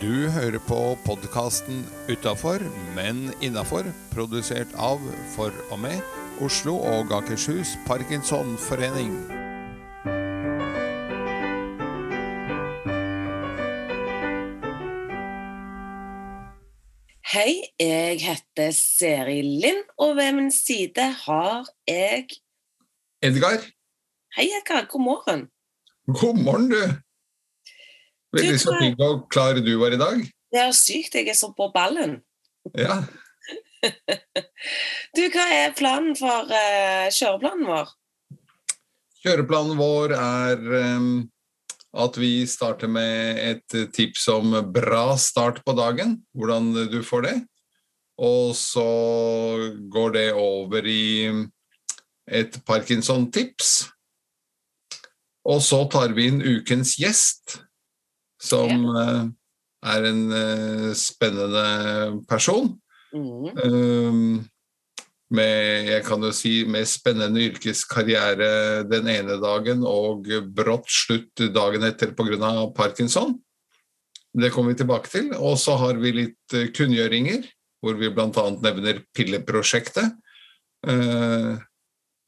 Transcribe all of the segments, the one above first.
Du hører på podkasten Utafor, men innafor, produsert av, for og med, Oslo og Akershus Parkinsonforening. Hei, jeg heter Seri Lind, og ved min side har jeg Edgar, Hei, Edgar. God morgen. god morgen, du. Veldig så pigg og klar du var i dag. Det er sykt, jeg er så på ballen. Ja. Du, hva er planen for uh, kjøreplanen vår? Kjøreplanen vår er um, at vi starter med et tips om bra start på dagen, hvordan du får det. Og så går det over i et Parkinson-tips. Og så tar vi inn ukens gjest, som eh, er en eh, spennende person. Mm. Um, med, jeg kan jo si, med spennende yrkeskarriere den ene dagen og brått slutt dagen etter pga. parkinson. Det kommer vi tilbake til. Og så har vi litt eh, kunngjøringer, hvor vi bl.a. nevner Pilleprosjektet. Eh,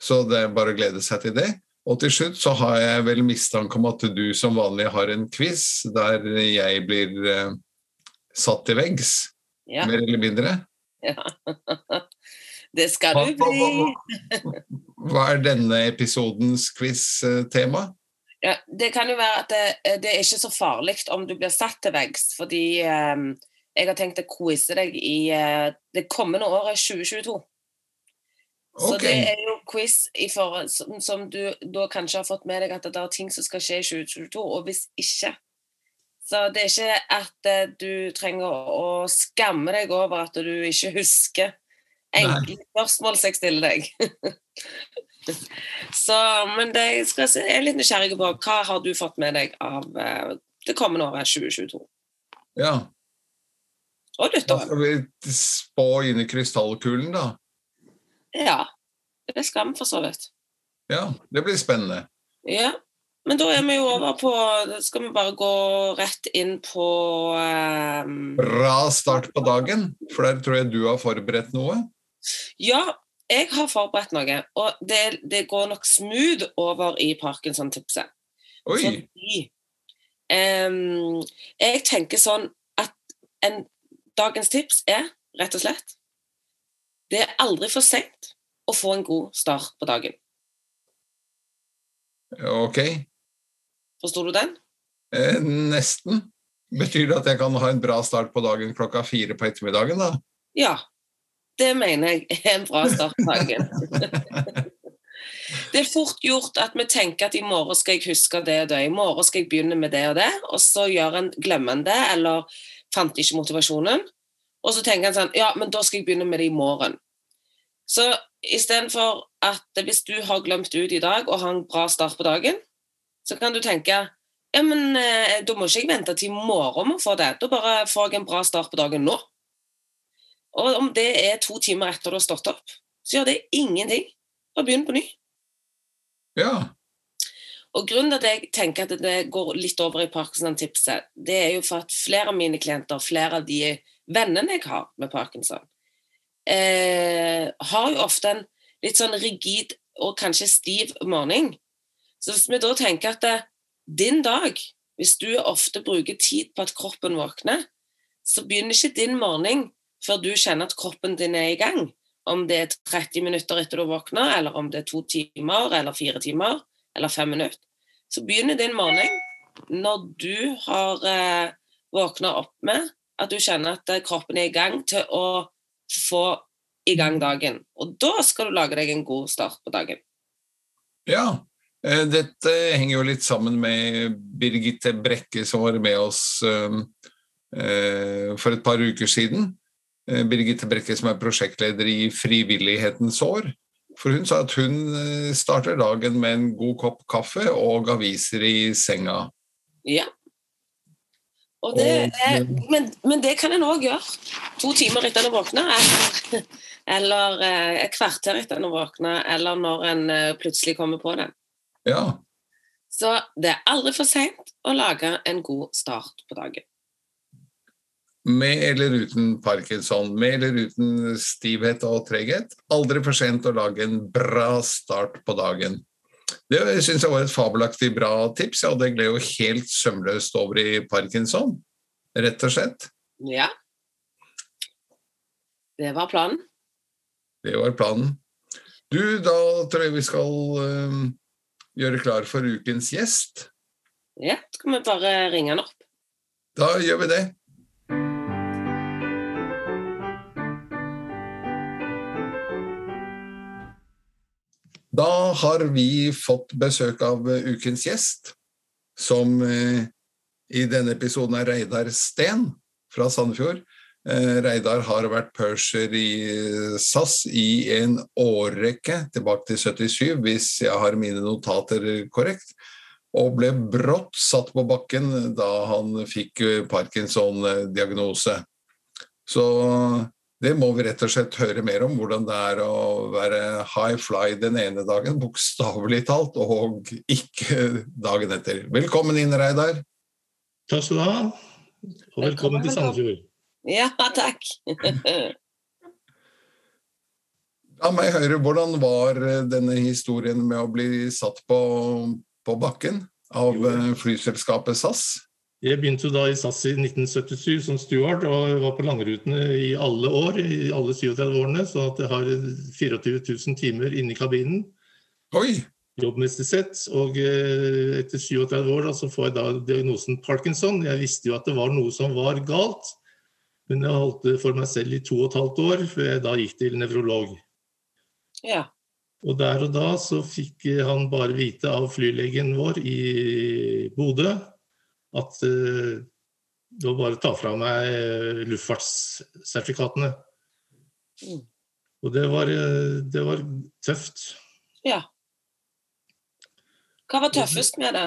så det er bare å glede seg til det. Og til slutt så har jeg vel mistanke om at du som vanlig har en quiz der jeg blir eh, satt til veggs, Ja. mer eller mindre. ja. Det skal du bli. hva, er denne episodens quiz-tema? Ja, det kan jo være at det, det er ikke så farlig om du blir satt til veggs, fordi eh, jeg har tenkt å quize deg i eh, det kommende året 2022. Så det er jo quiz forhold, som, som du da kanskje har fått med deg at det er ting som skal skje i 2022, og hvis ikke Så det er ikke at eh, du trenger å, skamme deg over at du ikke husker enkle spørsmål som jeg stiller deg. Så, men det jeg, skal, se- jeg er litt nysgjerrig på hva har du fått med deg av eh, det kommende året 2022? Ja, Og nyttåret. skal vi spå inn i krystallkulen, da. Ja, det skal vi for så vidt. Ja, det blir spennende. Ja, men da er vi jo over på Skal vi bare gå rett inn på um... Bra start på dagen, for der tror jeg du har forberedt noe. Ja, jeg har forberedt noe, og det, det går nok smooth over i Parkinson-tipset. Oi, Fordi um, jeg tenker sånn at en, dagens tips er rett og slett Det er aldri for sent å få en god start på dagen. ok. Forsto du den? Eh, nesten. Betyr det at jeg kan ha en bra start på dagen klokka fire på ettermiddagen, da? Ja. Det mener jeg er en bra start på dagen. Det er fort gjort at vi tenker at i morgen skal jeg huske det og det, i morgen skal jeg begynne med det og det, og så gjør en glemmer en det, eller fant ikke motivasjonen. Og så tenker en sånn Ja, men da skal jeg begynne med det i morgen. Så istedenfor at hvis du har glemt ut i dag og har en bra start på dagen, så kan du tenke ja, men eh, da må ikke jeg vente til i morgen med å få det. Da bare får jeg en bra start på dagen nå. Og om det er to timer etter du har stått opp, så gjør det ingenting. Bare begynn på ny. Ja. Og grunnen til at jeg tenker at det går litt over i Parkinson-tipset, det er jo for at flere av mine klienter, flere av de vennene jeg har med Parkinson, eh, har jo ofte en litt sånn rigid og kanskje stiv morgen. Så hvis vi da tenker at det, din dag, hvis du ofte bruker tid på at kroppen våkner, så begynner ikke din morgen før du kjenner at kroppen din er i gang. Om det er 30 minutter etter du våkner, eller om det er to timer, eller fire timer, eller fem minutter. Så begynner din morgen når du har eh, våkna opp med at du kjenner at eh, kroppen er i gang til å få i gang dagen. Og da skal du lage deg en god start på dagen. Ja, eh, dette henger jo litt sammen med Birgitte Brekke som var med oss eh, for et par uker siden. Birgitte Brekke som er prosjektleder i Frivillighetens år. For hun sa at hun starter dagen med en god kopp kaffe og aviser i senga. Ja. Det er, men, men det kan en òg gjøre. To timer etter en våkner, eller, eller eh, et kvarter etter en våkner, eller når en eh, plutselig kommer på det. Ja, Så det er aldri for seint å lage en god start på dagen. Med eller uten parkinson, med eller uten stivhet og treghet. Aldri for sent å lage en bra start på dagen. Det syns jeg var et fabelaktig bra tips, og det gled jo helt sømløst over i parkinson, rett og slett. Ja. Det var planen. Det var planen. Du, da tror jeg vi skal øh, gjøre klar for ukens gjest. Ja, så kan vi bare ringe han opp. Da gjør vi det. Da har vi fått besøk av ukens gjest, som uh, i denne episoden er Reidar Steen fra Sandefjord. Eh, Reidar har vært purser i SAS i en årrekke, tilbake til 77, hvis jeg har mine notater korrekt, og ble brått satt på bakken da han fikk Parkinson-diagnose. Så det må vi rett og slett høre mer om, hvordan det er å være high fly den ene dagen, bokstavelig talt, og ikke dagen etter. Velkommen inn, Reidar. Takk skal du ha, og velkommen til Sandefjord. Ja, takk. La meg høre, hvordan var denne historien med å bli satt på, på bakken av flyselskapet SAS? Jeg begynte da i SAS i 1977 som steward og var på langrutene i alle år, i alle 37 årene, så at jeg har 24 000 timer inni kabinen. Oi! Jobbmessig sett. Og eh, etter 37 år da, så får jeg da diagnosen Parkinson. Jeg visste jo at det var noe som var galt. Men jeg holdt det for meg selv i to og et halvt år, før jeg da gikk til nevrolog. Ja. Og der og da så fikk han bare vite av flylegen vår i Bodø at uh, det var bare å ta fra meg luftfartssertifikatene. Mm. Og det var, det var tøft. ja. Hva var tøffest med det?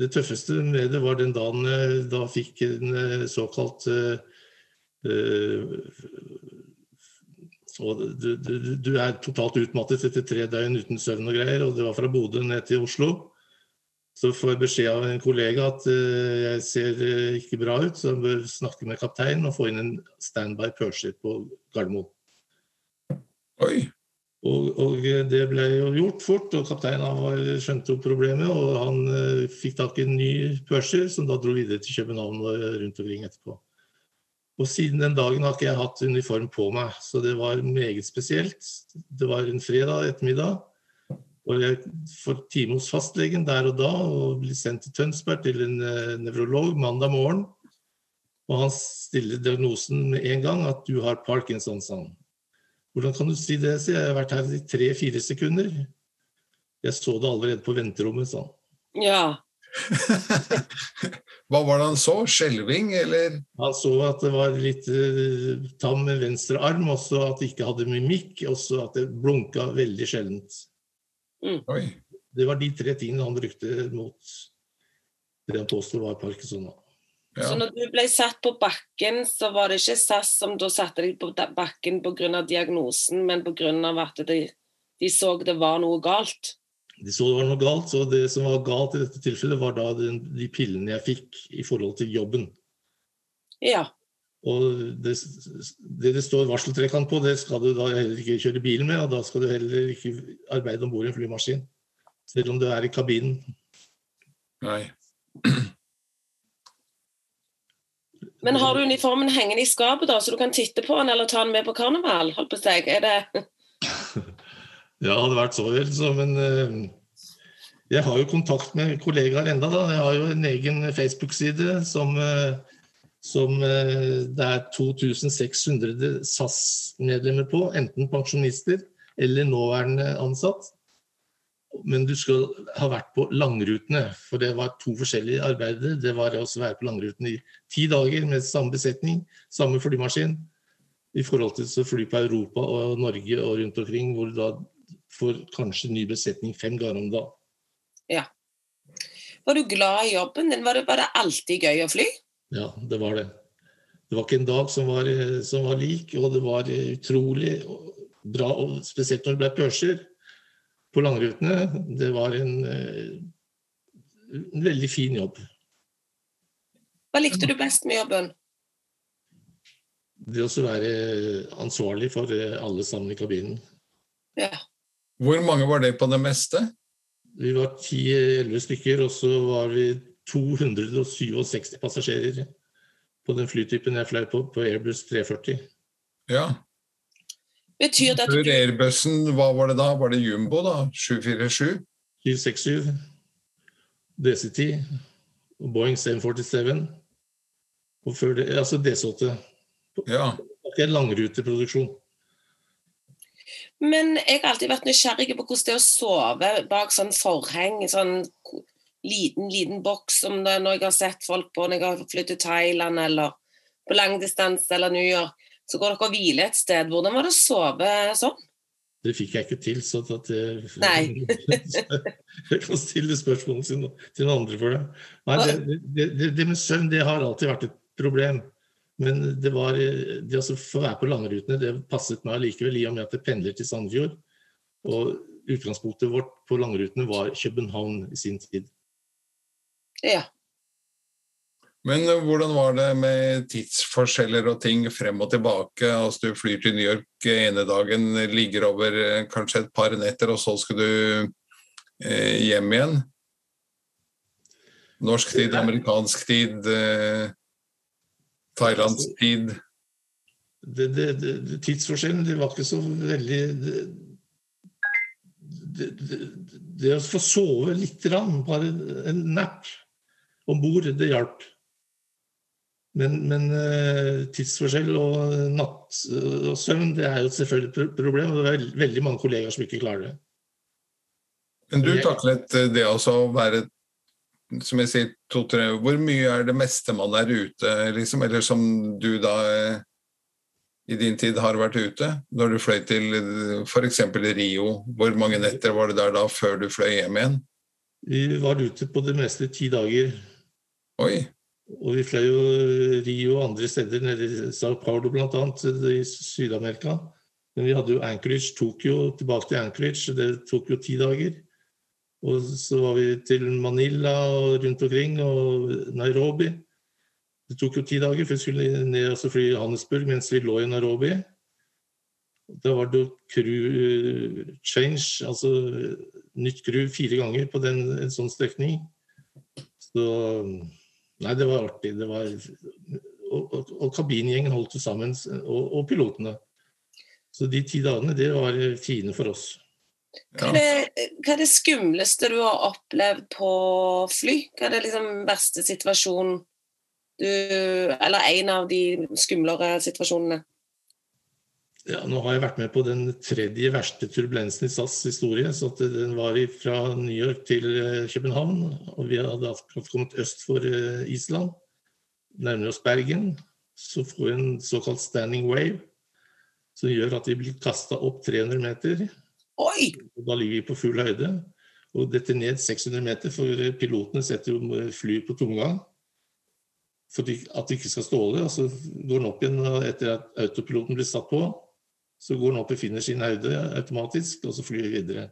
Det tøffeste med det var den dagen da fikk en såkalt og du, du, du, er totalt utmattet etter tre døgn uten søvn og greier, og det var fra Bodø ned til Oslo. Så får jeg beskjed av en kollega at uh, jeg ser uh, ikke bra ut, så jeg bør snakke med kapteinen og få inn en standby purser på Gardermoen. Oi! Og, og, det ble jo gjort fort, og kapteinen skjønte jo problemet. Og han fikk tak i en ny purser, som da dro videre til København og rundt omkring etterpå. Og siden den dagen har ikke jeg hatt uniform på meg, så det var meget spesielt. Det var en fredag ettermiddag, og jeg får time hos fastlegen der og da og blir sendt til Tønsberg til en uh, nevrolog mandag morgen. Og han stiller diagnosen med en gang at du har Parkinson, sa han. Hvordan kan du si det, sier jeg. Jeg har vært her i tre-fire sekunder. Jeg så det allerede på venterommet, sa han. Ja. Hva var det han så? Skjelving, eller? Han så at det var litt uh, tam med venstre arm, også at det ikke hadde mimikk, også at det blunka veldig sjeldent. Mm. Oi. Det var de tre tingene han brukte mot det han påstod var Parkinson. Ja. Så når du ble satt på bakken, så var det ikke SAS som da satte deg på bakken pga. diagnosen, men pga. at de, de så det var noe galt? De så det var noe galt, og det som var galt i dette tilfellet, var da de, de pillene jeg fikk i forhold til jobben. Ja. Og det det, det står varseltrekant på, det skal du da heller ikke kjøre bil med, og da skal du heller ikke arbeide om bord i en flymaskin. Selv om du er i kabinen. Nei. Men har du uniformen hengende i skapet, da, så du kan titte på den eller ta den med på karneval? Holdt på seg? Er det Ja, det hadde vært så vel, så, men uh, jeg har jo kontakt med kollegaer enda da. Jeg har jo en egen Facebook-side som, uh, som uh, det er 2600 SAS-medlemmer på. Enten pensjonister eller nåværende ansatt. Men du skal ha vært på langrutene, for det var to forskjellige arbeider. Det var å være på langrutene i ti dager med samme besetning, samme flymaskin, i forhold til å fly på Europa og Norge og rundt omkring, hvor du da får kanskje ny besetning fem ganger om dagen. Ja. Var du glad i jobben din? Var det, var det alltid gøy å fly? Ja, det var det. Det var ikke en dag som var, som var lik, og det var utrolig bra, og spesielt når det ble pørser på langrutene. Det var en, en veldig fin jobb. Hva likte du best med jobben? Det å være ansvarlig for eh, alle sammen i kabinen. Ja. Hvor mange var det på det meste? Vi var 10-11 stykker, og så var vi 267 passasjerer på den flytypen jeg fløy på, på Airbus 340. Ja. Betyr det at Før du Airbussen, hva var det da? Var det Jumbo, da? 747? 767, DC-10 og Boeing 747. Og før det, altså DC-8. Ja. Det er langruteproduksjon. Men jeg har alltid vært nysgjerrig på hvordan det er å sove bak sånn forheng, sånn liten, liten boks, som det, når jeg har sett folk på når jeg har flyttet til Thailand eller på langdistanse eller New York, så går dere og hviler et sted. Hvordan var det å sove sånn? Det fikk jeg ikke til, så at jeg, jeg kan stille spørsmål til, til noen andre for det. Nei, det, det, det, det med søvn det har alltid vært et problem. Men det var, det å få være på langrutene det passet meg likevel, i og med at jeg pendler til Sandefjord. Og utgangspunktet vårt på langrutene var København i sin tid. Ja. Men eh, hvordan var det med tidsforskjeller og ting frem og tilbake? Altså Du flyr til New York ene dagen, ligger over eh, kanskje et par netter, og så skal du eh, hjem igjen? Norsk tid, amerikansk tid, eh, thailandsk tid? Det, det, det, tidsforskjellen det var ikke så veldig det, det, det, det å få sove litt, rann, bare en napp om bord, det hjalp. Men, men eh, tidsforskjell og natt og søvn det er jo selvfølgelig et problem. og Det er veldig mange kollegaer som ikke klarer det. Men du taklet eh, det også å være som jeg sier, to-tre Hvor mye er det meste man er ute, liksom? Eller som du da eh, i din tid har vært ute? Når du fløy til f.eks. Rio, hvor mange netter var det der da før du fløy hjem igjen? Vi var ute på det meste ti dager. Oi. Og vi fløy jo Rio og andre steder, nede i Sao Paulo bl.a. i Syd-Amerika. Men vi hadde jo Anchorage, Tokyo, tilbake til Anchorage. Det tok jo ti dager. Og så var vi til Manila og rundt omkring, og Nairobi. Det tok jo ti dager, for vi skulle ned og fly i Johannesburg mens vi lå i Nairobi. Da var det jo crew change, altså nytt crew fire ganger på den, en sånn strekning. Så Nei, det var artig. Det var, og, og, og kabingjengen holdt det sammen, og, og pilotene. Så de ti dagene, det var fine for oss. Hva er, det, hva er det skumleste du har opplevd på fly? Hva er det liksom verste situasjonen du Eller en av de skumlere situasjonene? Ja, nå har jeg vært med på den tredje verste turbulensen i SAS historie. så Den var fra New York til eh, København. og Vi hadde akkurat kommet øst for eh, Island. Nærmer oss Bergen. Så får vi en såkalt standing wave, som gjør at vi blir kasta opp 300 meter. Oi! og Da ligger vi på full høyde. Og detter ned 600 meter, for pilotene setter jo fly på tomgang. For at de ikke skal ståle. Og så går den opp igjen etter at autopiloten blir satt på. Så går den opp og finner sin høyde automatisk, og så flyr vi videre.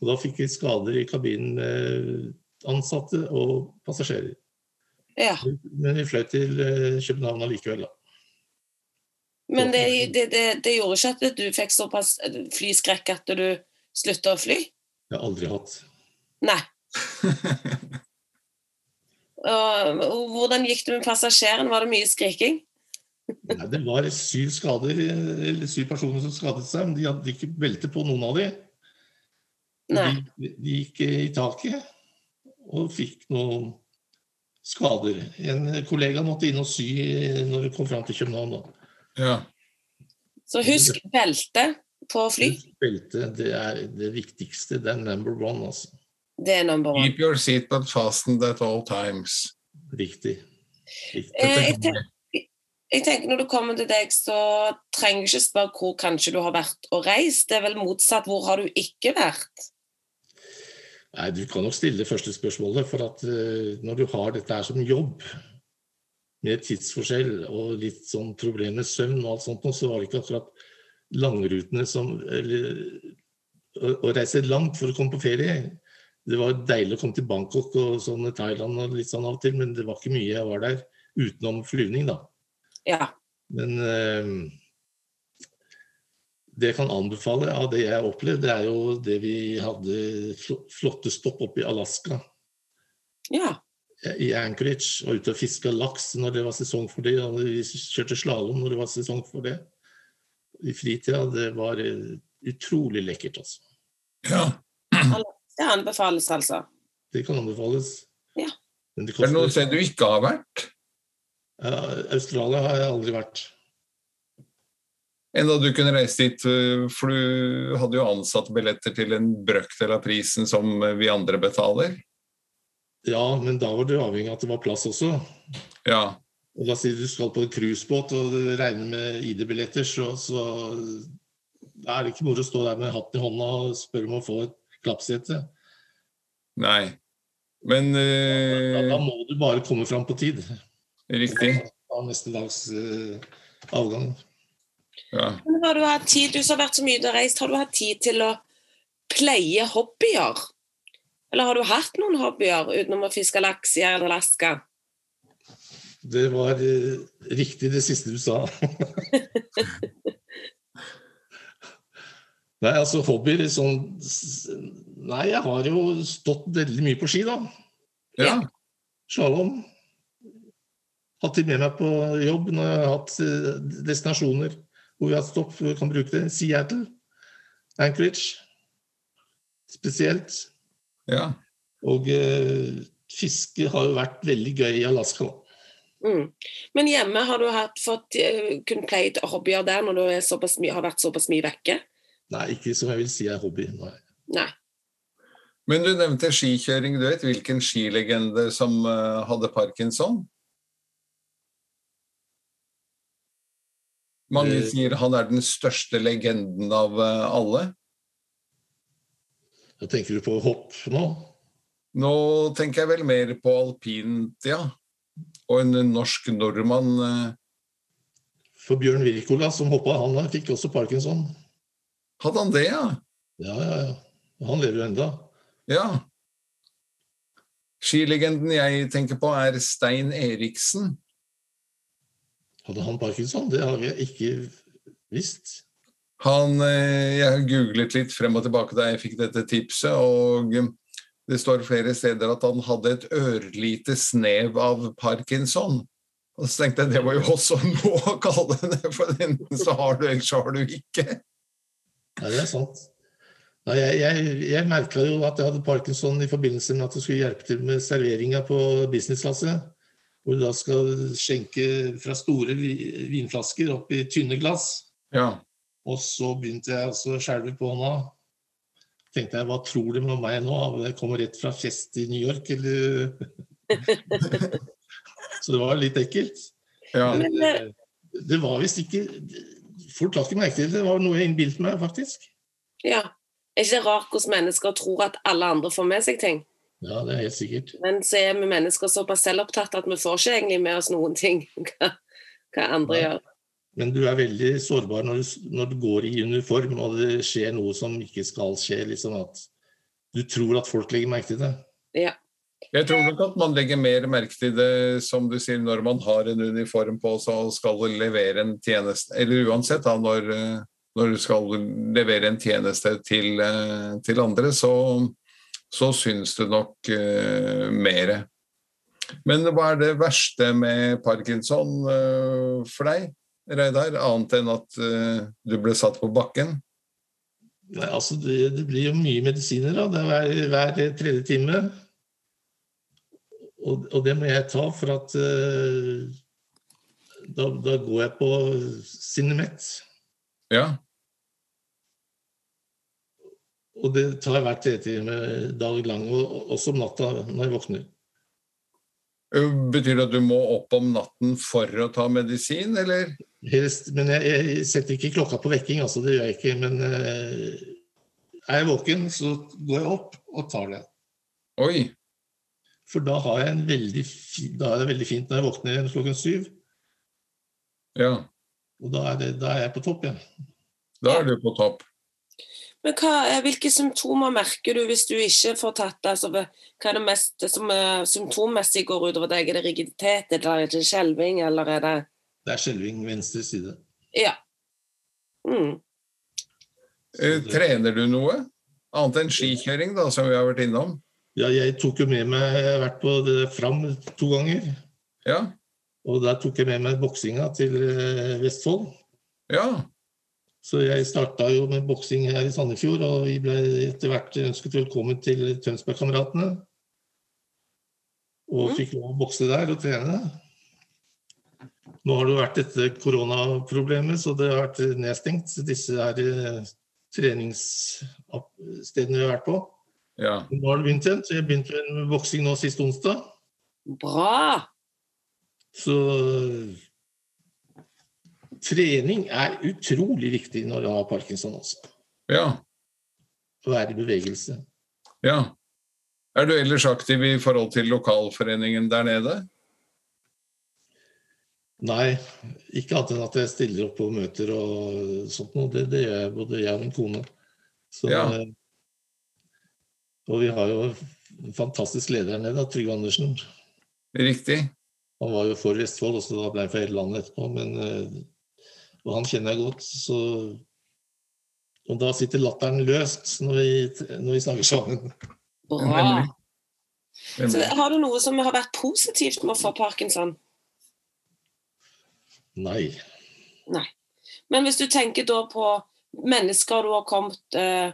Og da fikk vi skader i kabinen med ansatte og passasjerer. Ja. Men vi fløy til eh, København allikevel, da. Men det, det, det, det gjorde ikke at du fikk såpass flyskrekk at du slutta å fly? Jeg har aldri hatt. Nei. Og, og hvordan gikk det med passasjeren? Var det mye skriking? Nei, det var syv skader, eller syv personer som skadet seg, men de hadde ikke belte på, noen av dem. De, de gikk i taket og fikk noen skader. En kollega måtte inn og sy når vi kom fram til København. Ja. Så husk belte på fly. Belte det er det viktigste. Det er number one. Altså. Det er number one. Keep your seatbelt fastened at all times. Riktig. Riktig. Eh, jeg, tenk, jeg tenker Når du kommer til deg, så trenger du ikke spørre hvor kanskje du har vært og reist. Det er vel motsatt. Hvor har du ikke vært? Nei, Du kan nok stille det første spørsmålet. For at eh, når du har dette her som jobb, med tidsforskjell og litt sånn problemer med søvn og alt sånt, så var det ikke akkurat langrutene som eller, å reise langt for å komme på ferie. Det var deilig å komme til Bangkok og sånn Thailand og litt sånn av og til, men det var ikke mye jeg var der utenom flyvning, da. Ja. Men eh, det jeg kan anbefale av det jeg har opplevd, det er jo det vi hadde flotte stopp oppe i Alaska. Ja. I Anchorage og ute og fiska laks når det var sesong for det. Og vi kjørte slalåm når det var sesong for det. I fritida. Det var eh, utrolig lekkert, altså. Ja. Det anbefales altså. Det kan anbefales. Ja. Men det Er det noe sted du ikke har vært? Australia har jeg aldri vært. Enda du kunne reise dit, øh, for du hadde jo ansatt billetter til en brøkdel av prisen som øh, vi andre betaler. Ja, men da var du avhengig av at det var plass også. Ja. Og da sier du du skal på en cruisebåt og det regner med ID-billetter, så, så da er det ikke moro å stå der med hatten i hånda og spørre om å få et klappsete. Nei. Men Da, øh, da må du bare komme fram på tid. Riktig. Av neste dags eh, avgang. Ja. Men har du hatt tid, du som har vært så mye ute og reist, har du hatt tid til å pleie hobbyer? Eller har du hatt noen hobbyer utenom å fiske laks i Alaska? Det var eh, riktig det siste du sa. Nei, altså hobbyer sånn Nei, jeg har jo stått veldig mye på ski, da. ja. Slalåm. Hatt det med meg på jobb når jeg har hatt eh, destinasjoner hvor vi har hatt stopp, hvor vi kan bruke det. Seattle, Anchorage spesielt. ja. Og eh, fiske har jo vært veldig gøy i Alaska. Mm. Men hjemme har du hatt, fått uh, kun pleid hobbyer der når du er såpass mye, har vært såpass mye vekke? Nei, ikke som jeg vil si er hobby. Nei. Nei. Men du nevnte skikjøring. Du vet hvilken skilegende som uh, hadde parkinson? Mange Eh. sier han er den største legenden av øh, alle. Jeg tenker du på hopp nå? Nå tenker jeg vel mer på alpint, ja. Og en norsk nordmann øh, For Bjørn Wirkola som hoppa, han fikk også parkinson. Hadde han det, ja? Ja, ja, ja. Han lever jo enda. Ja. Skilegenden jeg tenker på, er Stein Eriksen. Hadde han parkinson? Det har jeg ikke visst. Han, eh, jeg googlet litt frem og tilbake da jeg fikk dette tipset, og eh, det står flere steder at han hadde et ørlite snev av parkinson. Og så tenkte jeg det var jo også noe å kalle det, for enten så har du, eller så har du ikke. Nei, det er sant. Nei, jeg jeg, jeg merka jo at jeg hadde parkinson i forbindelse med at jeg skulle hjelpe til med serveringa på businessklasse. Hvor du da skal skjenke fra store vinflasker opp i tynne glass. Ja, Og så begynte jeg altså å skjelve på hånda. Tenkte jeg, hva tror de om meg nå? Jeg kommer rett fra fest i New York, eller Så det var litt ekkelt. ja. Men, Men eh, det var visst ikke Folk la ikke merke til det. Det var noe jeg innbilte meg, faktisk. Ja. Er ikke det rart hvordan mennesker tror at alle andre får med seg ting? Ja, det er helt sikkert. Men så er vi mennesker såpass selvopptatt at vi får ikke egentlig med oss noen ting. Hva, hva andre ja. gjør. Men du er veldig sårbar når du, når du går i uniform og det skjer noe som ikke skal skje. liksom at Du tror at folk legger merke til det. Ja. Jeg tror nok at man legger mer merke til det, som du sier, når man har en uniform på seg og skal levere en tjeneste, eller uansett da, når, eh, når du skal levere en tjeneste til, eh, til andre, så, så syns det nok uh, mer. Men hva er det verste med parkinson eh, for deg, Reidar, annet enn at eh, du ble satt på bakken? Nei, altså det, det blir jo mye medisiner da. Det er hver, hver tredje time. Og, og det må jeg ta, for at eh, da, da går jeg på Cinemet. Ja, Og det tar hver tre timer dag lang, og og også om natta når jeg våkner. Eh, Betyr det at du må opp om natten for å ta medisin, eller? Helst, men jeg, jeg setter ikke klokka på vekking, altså, det gjør jeg ikke. Men eh, er jeg våken, så går jeg opp og tar det. Oi, For da har jeg en veldig, fi, da er det veldig fint når jeg våkner igjen klokken syv. ja. Og da er, det, da er jeg på topp igjen. Da er du på topp. Men hva, er- hvilke symptomer merker du hvis du ikke får tatt det? Altså, hva er det mest som eh, symptommessig går utover deg? Er det rigiditet, eller er det skjelving, eller er det Det er skjelving venstre side. Ja. Mm. Eh, Trener du noe? Annet enn skikjøring, da, som vi har vært innom? Ja, jeg tok jo med meg Jeg har vært på det Fram to ganger. Ja. Og der tok jeg med meg boksinga til eh, Vestfold. Ja. Så jeg starta jo med boksing her i Sandefjord, og vi ble etter hvert ønsket velkommen til Tønsbergkameratene. Og Mm. fikk lov å bokse der og trene. Nå har det vært dette koronaproblemet, så det har vært nedstengt. Disse her eh, treningsstedene vi har vært på. ja. Nå har det begynt igjen, så jeg begynte med boksing nå sist onsdag. Bra! Så trening er utrolig viktig når du har parkinson også. ja. Å være i bevegelse. Ja. Er du ellers aktiv i forhold til lokalforeningen der nede? Nei, ikke annet enn at jeg stiller opp på møter og sånt noe. Det, det gjør jeg, både jeg og min kone. Så, Ja. eh, Og vi har jo en fantastisk leder her nede, Trygve Andersen. Riktig. Han var jo for Vestfold, og så ble han for hele landet etterpå. Men, eh, og han kjenner jeg godt, så Og da sitter latteren løst når vi, når vi snakker sammen. Bra. Så har du noe som har vært positivt med å få parkinson? Nei. Men hvis du tenker da på mennesker du har kommet eh,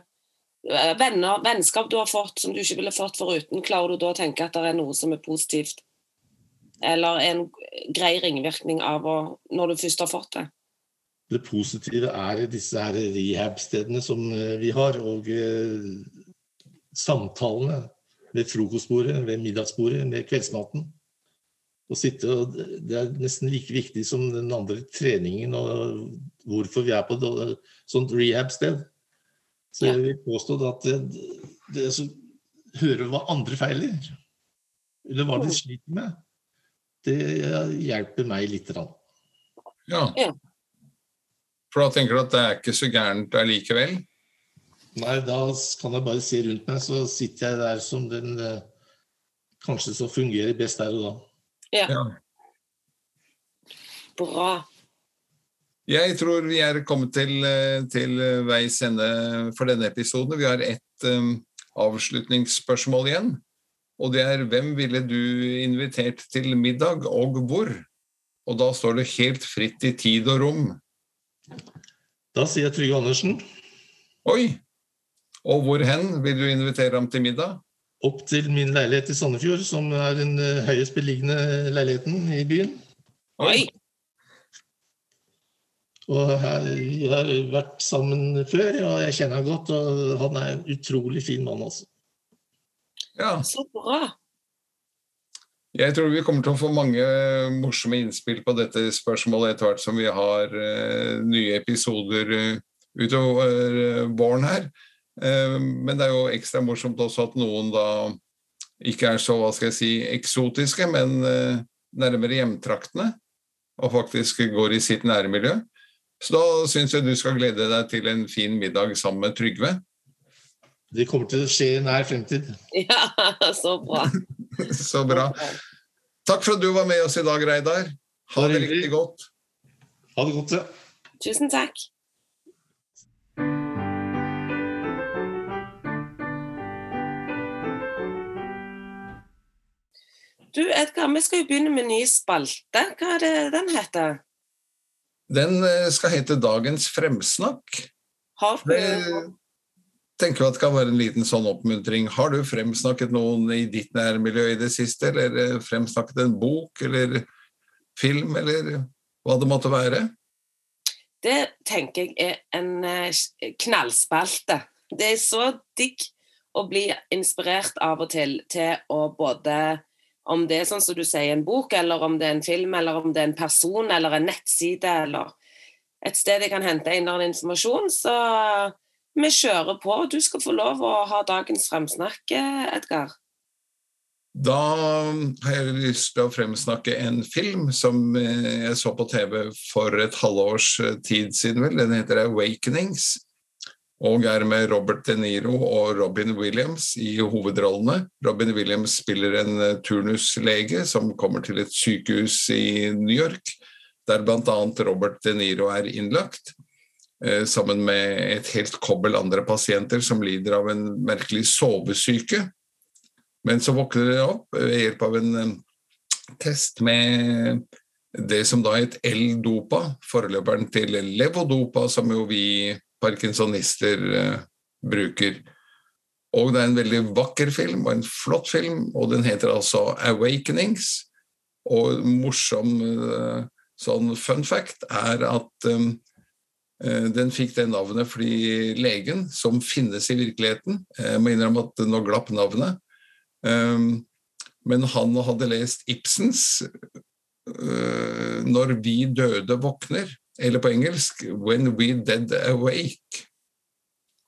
venner, Vennskap du har fått som du ikke ville fått foruten, klarer du da å tenke at det er noe som er positivt? Eller en grei ringvirkning av å, når du først har fått det? Det positive er disse her rehab-stedene som eh, vi har, og eh, samtalene ved frokostbordet, ved middagsbordet, med kveldsmaten. Å sitte og, det er nesten like viktig som den andre treningen og hvorfor vi er på et sånt rehab-sted. Så jeg vil påstå at det, det å høre hva andre feiler, eller hva de sliter med, det hjelper meg litt. grann. Ja. For da tenker du at det er ikke så gærent allikevel? Nei, da kan jeg bare se rundt meg, så sitter jeg der som den eh, kanskje som fungerer best der og da. Ja, Ja. bra. Jeg tror vi er kommet til, eh, til veis ende for denne episoden. Vi har ett um, avslutningsspørsmål igjen. Og det er hvem ville du invitert til middag, og hvor? Og da står det helt fritt i tid og rom. Da sier jeg Trygve Andersen Oi! Og hvor hen vil du invitere ham til middag? opp til min leilighet i Sandefjord, som er den eh, høyest beliggende leiligheten i byen. Oi! Og her, vi har vært sammen før, og jeg kjenner han godt. Og han er en utrolig fin mann, altså. Ja. Så bra. Jeg tror vi kommer til å få mange morsomme innspill på dette spørsmålet etter hvert som vi har uh, nye episoder uh, utover eh, våren her. Eh, men det er jo ekstra morsomt også at noen da ikke er så hva skal jeg si, eksotiske, men eh, nærmere hjemtraktene, og faktisk går i sitt nærmiljø. Så da syns jeg du skal glede deg til en fin middag sammen med Trygve. Det kommer til å skje i nær fremtid. Ja, så bra. Så bra. Takk for at du var med oss i dag, Reidar. Ha det riktig godt. Ha det godt. Ja. Tusen takk. Du, Edgar, vi skal jo begynne med ny spalte. Hva er det den heter? Den eh, skal hete Dagens fremsnakk. Har du Det tenker at det kan være en liten sånn oppmuntring. Har du fremsnakket noen i ditt nærmiljø i det siste, eller eh, fremsnakket en bok eller film, eller hva det måtte være? Det tenker jeg er en eh, knallspalte. Det er så digg å bli inspirert av og til til å både om det er sånn som du sier, en bok, eller om det er en film, eller om det er en person, eller en nettside, eller et sted jeg kan hente inn informasjon. Så vi kjører på. Du skal få lov å ha dagens fremsnakk, Edgar. Da har jeg lyst til å fremsnakke en film som eh, jeg så på TV for et halvårs eh, tid siden. vel. Den heter 'Awakenings', og er med Robert De Niro og Robin Williams i hovedrollene. Robin Williams spiller en eh, turnuslege som kommer til et sykehus i New York, der bl.a. Robert De Niro er innlagt. Eh, sammen med et helt kobbel andre pasienter som lider av en merkelig sovesyke. Men så våkner de opp ved hjelp av en eh, test med det som da het L-dopa, foreløperen til levodopa, som jo vi parkinsonister eh, bruker. Og det er en veldig vakker film og en flott film, og den heter altså 'Awakenings'. Og morsom sånn fun fact er at um, den fikk det navnet fordi legen, som finnes i virkeligheten Jeg må innrømme at nå glapp navnet. Ehm, men han hadde lest Ibsens eh, 'Når vi døde våkner', eller på engelsk 'When we dead awake'.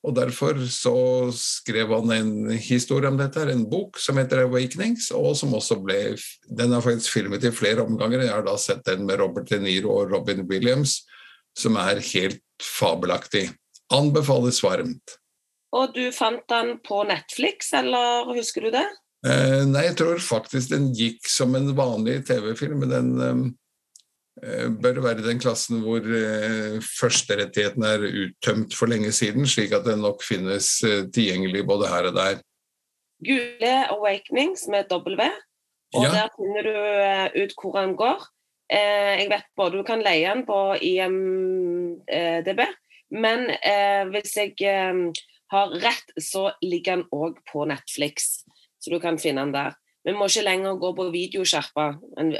Og Derfor så skrev han en historie om dette, en bok som heter 'Awakenings', og som også ble Den er faktisk filmet i flere omganger. Jeg har da sett den med Robert De Niro og Robin Williams som er helt fabelaktig. Anbefales varmt. Og du fant den på Netflix, eller husker du det? Eh, nei, jeg tror faktisk den gikk som en vanlig TV-film. Men den eh, bør være den klassen hvor eh, førsterettigheten er uttømt for lenge siden, slik at den nok finnes eh, tilgjengelig både her og der. Gule Awakenings med W, og ja. der finner du eh, ut hvor den går. Eh, jeg vet både du kan leie den på IMDb, men eh, hvis jeg eh, har rett, så ligger den òg på Netflix. Så du kan finne den der. Vi må ikke lenger gå på videosjarpa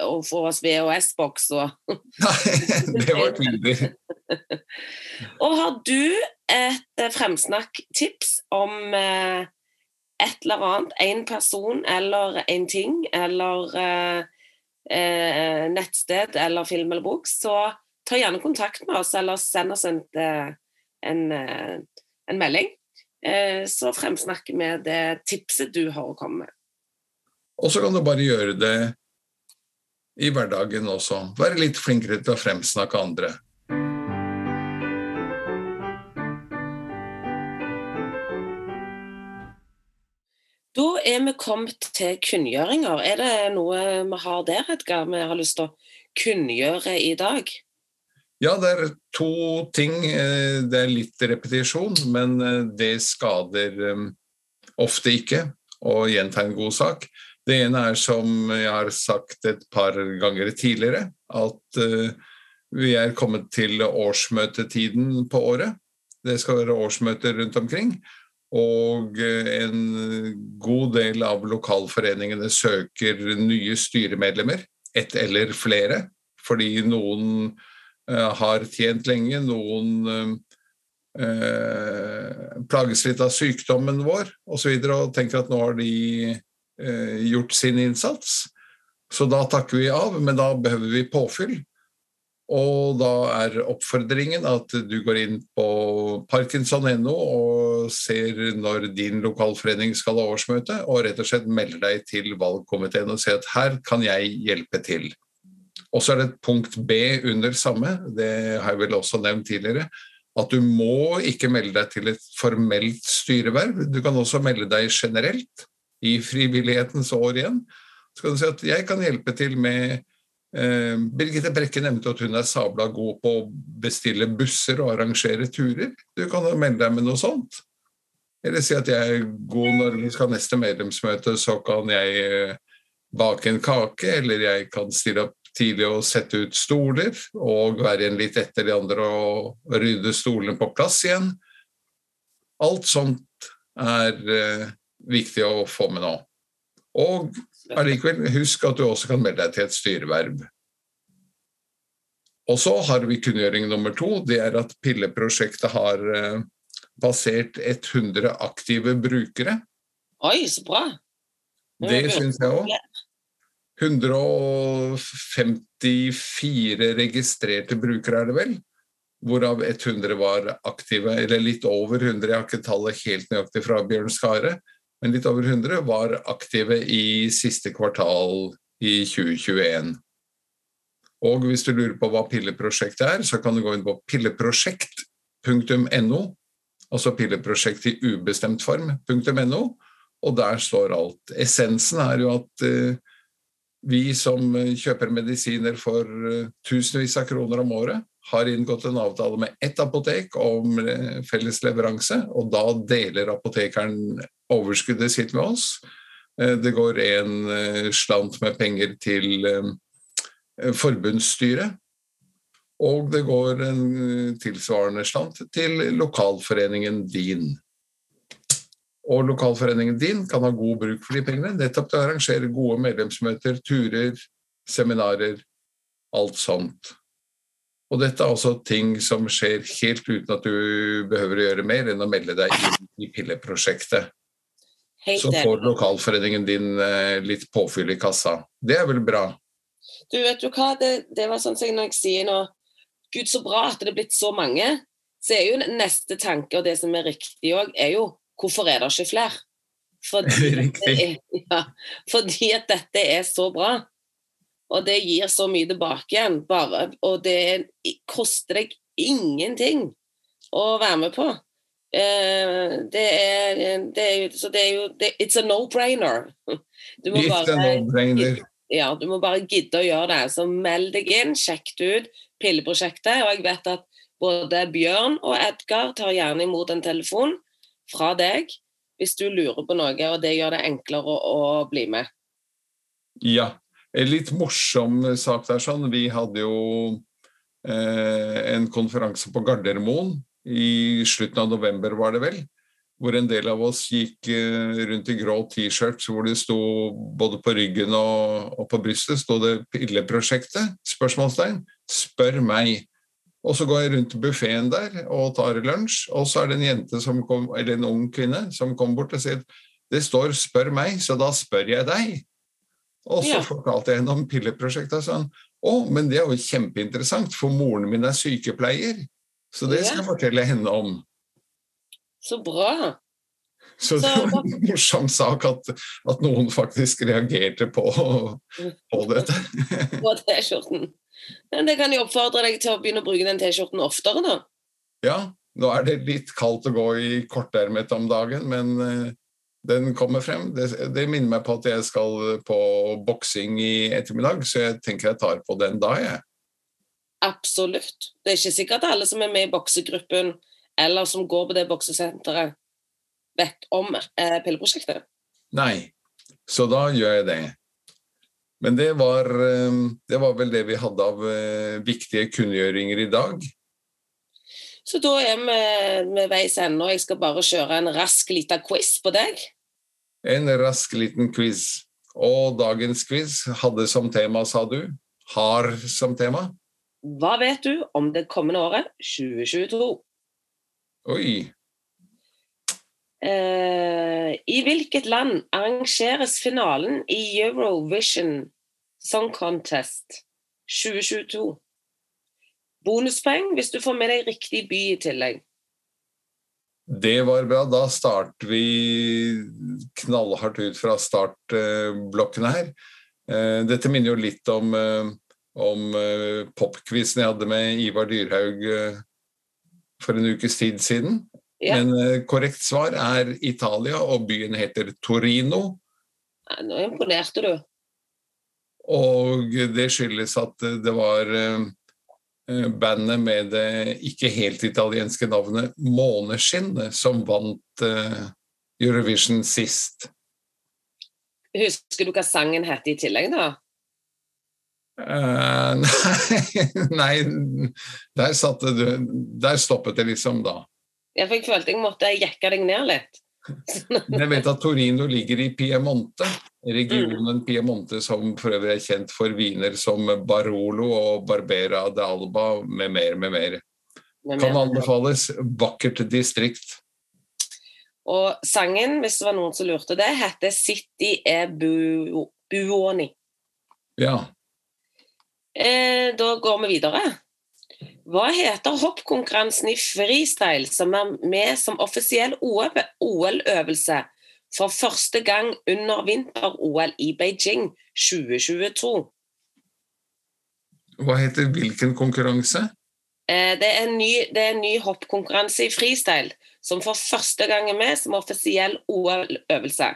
og få oss VHS-boks og Det var tydelig. og har du et fremsnakktips om et eller annet, en person eller en ting, eller eh, nettsted eller film eller bok, så ta gjerne kontakt med oss, eller send oss en, eh, en, eh, en melding. Eh, så fremsnakker vi det tipset du har å komme med. Og så kan du bare gjøre det i hverdagen også. Være litt flinkere til å fremsnakke andre. Er vi kommet til kunngjøringer. Er det noe vi har der, Edgar, vi har lyst til å kunngjøre i dag? Ja, det er to ting. Eh, det er litt repetisjon, men eh, det skader eh, ofte ikke å gjenta en god sak. Det ene er som jeg har sagt et par ganger tidligere, at vi er kommet til årsmøtetiden på året. Det skal være årsmøter rundt omkring. Og eh, en god del av lokalforeningene søker nye styremedlemmer, ett eller flere, fordi noen uh, har tjent lenge, noen uh, plages litt av sykdommen vår osv. Og, så videre, og tenker at nå har de gjort sin innsats. Så da takker vi av, men da behøver vi påfyll. Og da er oppfordringen at du går inn på parkinson.no og ser når din lokalforening skal ha årsmøte, og rett og slett melder deg til valgkomiteen og sier at her kan jeg hjelpe til. Og så er det et punkt B under samme, det har jeg vel også nevnt tidligere, at du må ikke melde deg til et formelt styreverv. Du kan også melde deg generelt, i frivillighetens år igjen. Så kan du si at jeg kan hjelpe til med Birgitte Brekke nevnte at hun er sabla god på å bestille busser og arrangere turer. Du kan jo melde deg med noe sånt. Eller si at jeg er god når vi skal ha neste medlemsmøte, så kan jeg eh, bake en kake, eller jeg kan stille opp tidlig og sette ut stoler, og være igjen litt etter de andre og rydde stolene på plass igjen. Alt sånt er eh, viktig å få med nå. Og allikevel, husk at du også kan melde deg til et styreverv. Og så har vi kunngjøring nummer to. Det er at pilleprosjektet har eh, passert 100 aktive brukere. Oi, så bra. Det syns jeg òg. 154 registrerte brukere er det vel, hvorav 100 var aktive, eller litt over 100, jeg har ikke tallet helt nøyaktig fra Bjørn Skare men litt over 100 var aktive i siste kvartal i 2021. Og hvis du lurer på hva pilleprosjektet er, så kan du gå inn på pilleprosjekt.no, altså pilleprosjekt i ubestemt form.no, og der står alt. Essensen er jo at uh, Vi som eh, kjøper medisiner for eh, tusenvis av kroner om året, har inngått en avtale med ett apotek om eh, felles leveranse, og da deler apotekeren overskuddet sitt med oss. Eh, Det går en eh, slant med penger til forbundsstyret, og det går en tilsvarende slant til lokalforeningen din. Og lokalforeningen din kan ha god bruk for de pengene, nettopp til å arrangere gode medlemsmøter, turer, seminarer, alt sånt. Og dette er også ting som skjer helt uten at du behøver å gjøre mer enn å melde deg inn i pilleprosjektet. Så får lokalforeningen din eh, litt påfyll i kassa. Det er vel bra? Du vet du hva, det, det var sånn som når jeg sier nå Gud, så bra at det er blitt så mange. Så er jo neste tanke, og det som er riktig òg, er jo hvorfor er det ikke flere? Fordi, ja, fordi at dette er så bra. Og det gir så mye tilbake igjen. Bare, og det koster deg ingenting å være med på. Uh, det er, det er Så det er jo det, It's a no-brainer. Du må It's a bare no-brainer. ja, du må bare gidde å gjøre det. Så meld deg inn, sjekk ut, pilleprosjektet. Og jeg vet at både Bjørn og Edgar tar gjerne imot en telefon fra deg hvis du lurer på noe, og det gjør det enklere å, å bli med. Ja. En litt morsom sak der sånn. Vi hadde jo eh, en konferanse på Gardermoen i slutten av november, var det vel. Hvor en del av oss gikk eh, rundt i grå T-shirts hvor det sto både på ryggen og, og på brystet sto det 'Pilleprosjektet?' spørsmålstegn. Spør meg. Og så går jeg rundt buffeen der og tar lunsj, og så er det en jente kom, en ung kvinne som kommer bort og sier det står 'spør meg', så da spør jeg deg. Og så Ja. fortalte jeg henne om pilleprosjektet og sånn. Å, men det er jo kjempeinteressant, for moren min er sykepleier. Så det skal jeg fortelle henne om. Så bra. Så det var en morsom sak at, at noen faktisk reagerte på, på dette. På T-skjorten. Men det kan jeg oppfordre deg til å begynne å bruke den T-skjorten oftere, da. Ja, nå er det litt kaldt å gå i kortermet om dagen, men eh, den kommer frem. Det, det minner meg på at jeg skal på boksing i ettermiddag, så jeg tenker jeg tar på den da, jeg. Absolutt. Det er ikke sikkert alle som er med i boksegruppen, eller som går på det boksesenteret, vet om eh, pilleprosjektet. Nei, så da gjør jeg det. Men det var, eh, det var vel det vi hadde av eh, viktige kunngjøringer i dag. Så da er vi ved veis ende, og jeg skal bare kjøre en rask liten quiz på deg. En rask liten quiz. Og dagens quiz hadde som tema, sa du, har som tema. Hva vet du om det kommende året 2022? Oi, Eh, I hvilket land arrangeres finalen i Eurovision Song Contest 2022? Bonuspoeng hvis du får med deg riktig by i tillegg. det var bra. Da starter vi knallhardt ut fra startblokkene her. Eh, Dette minner jo litt om, eh, om eh, popquizen jeg hadde med Ivar Dyrhaug for en ukes tid siden. Ja. Men korrekt svar er Italia, og byen heter Torino. Ja, Nå imponerte du. Og det skyldes at det var bandet med det ikke helt italienske navnet Måneskinn som vant eh, Eurovision sist. Husker du hva sangen het i tillegg, da? Uh, nei, nei, der satte du Der stoppet det liksom, da. Ja, for jeg følte jeg måtte jekke deg ned litt. Jeg vet at Torino ligger i Piemonte, regionen Piemonte som for øvrig er kjent for viner som Barolo og Barbera d'Alba med mer, med mer. Kan anbefales. Vakkert distrikt. Og sangen, hvis det var noen som lurte det, heter 'City e Bu- Buoni'. Ja. Eh, da går vi videre. Hva heter hoppkonkurransen i freestyle som er med som offisiell OL-øvelse for første gang under vinter-OL i Beijing 2022? Hva heter hvilken konkurranse? Eh, det, er en ny, det ny hoppkonkurranse i freestyle som for første gang er med som offisiell OL-øvelse.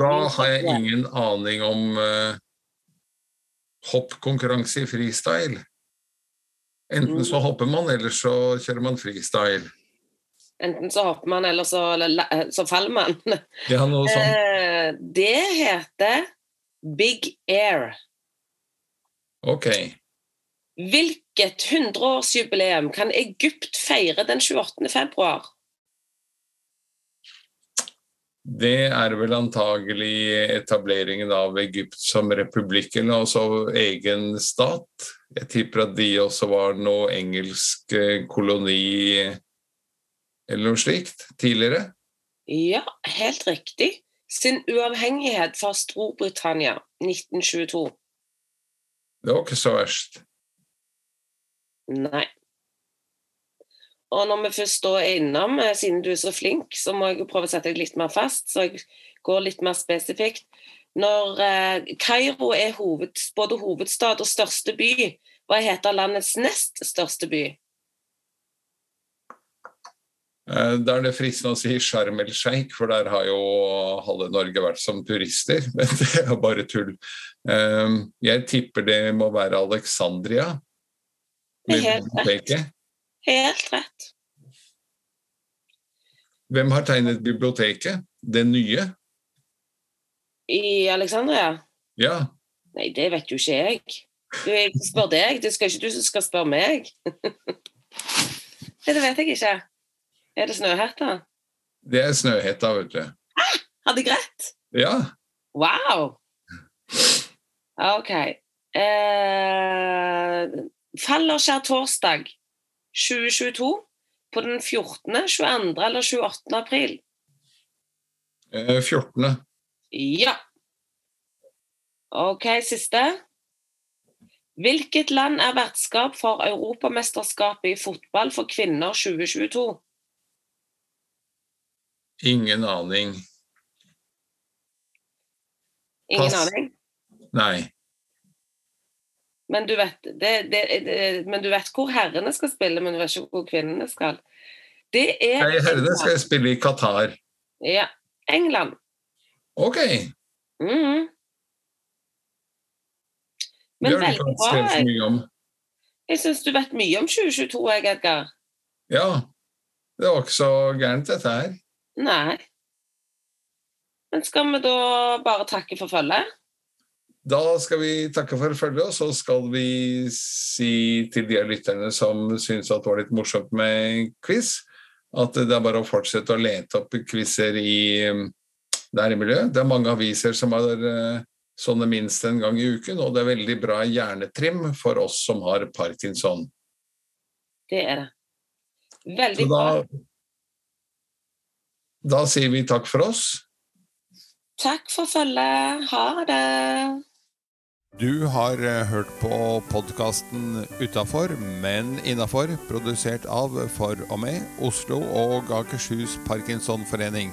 Da har jeg ingen aning om, uh, hoppkonkurranse i freestyle. Enten så hopper man, eller så kjører man freestyle. Enten så hopper man, eller så, så faller man. Ja, noe sånt. Eh, det heter Big Air. Ok. Hvilket 100-årsjubileum kan Egypt feire den 28. februar? Det er vel antagelig etableringen av Egypt som republikk, eller altså egen stat. Jeg tipper at de også var noe engelsk eh, koloni eller noe slikt tidligere. Ja, helt riktig. Sin uavhengighet fra Storbritannia 1922. Det var ikke så verst. Nei. Og når vi først da er innom, eh, siden du er så flink, så må jeg prøve å sette deg litt mer fast, så jeg går litt mer spesifikt. Når eh, Kairo er hoved, både hovedstad og største by, hva heter landets nest største by? Eh, Da er det fristende å si Sharm el Sheikh, for der har jo halve Norge vært som turister. Men det er bare tull. Eh, Jeg tipper det må være Alexandria. Helt rett. Helt rett. Hvem har tegnet biblioteket? Det nye? I Alexandria? Ja. Nei, det vet jo ikke jeg. Du, jeg spør deg, det skal ikke du som skal spørre meg. Nei, det vet jeg ikke. Er det Snøhetta? Det er Snøhetta, vet du. Hadde jeg rett? Ja. Wow! OK. Eh, faller skjærtorsdag 2022 på den 14., 22. eller 28. april? eh, 14. Ja. OK, siste. Hvilket land er vertskap for Europamesterskapet i fotball for kvinner 2022? Ingen aning. Ingen Pass. aning. Nei. Men du, vet, det, det, det, men du vet hvor herrene skal spille, men du vet ikke hvor kvinnene skal. Det er Nei, Herrene skal spille i Qatar. Ja. England. Ok. Det Men veldig bra. Jeg, jeg syns du vet mye om 2022, jeg, Edgar. Ja. Det var ikke så gærent, dette her. Nei. Men skal vi da bare takke for følget? Da skal vi takke for følget, og så skal vi si til de lytterne som syns det var litt morsomt med quiz, at det er bare å fortsette å lete opp quizer i der i miljøet. Det er mange aviser som har eh, sånne minst en gang i uken, og det er veldig bra hjernetrim for oss som har parkinson. Det er det. Veldig da, bra. da sier vi takk for oss. Takk for følget. Ha det. Du har eh, hørt på podkasten Utafor, men innafor, produsert av, for og med, Oslo og Akershus Parkinsonforening.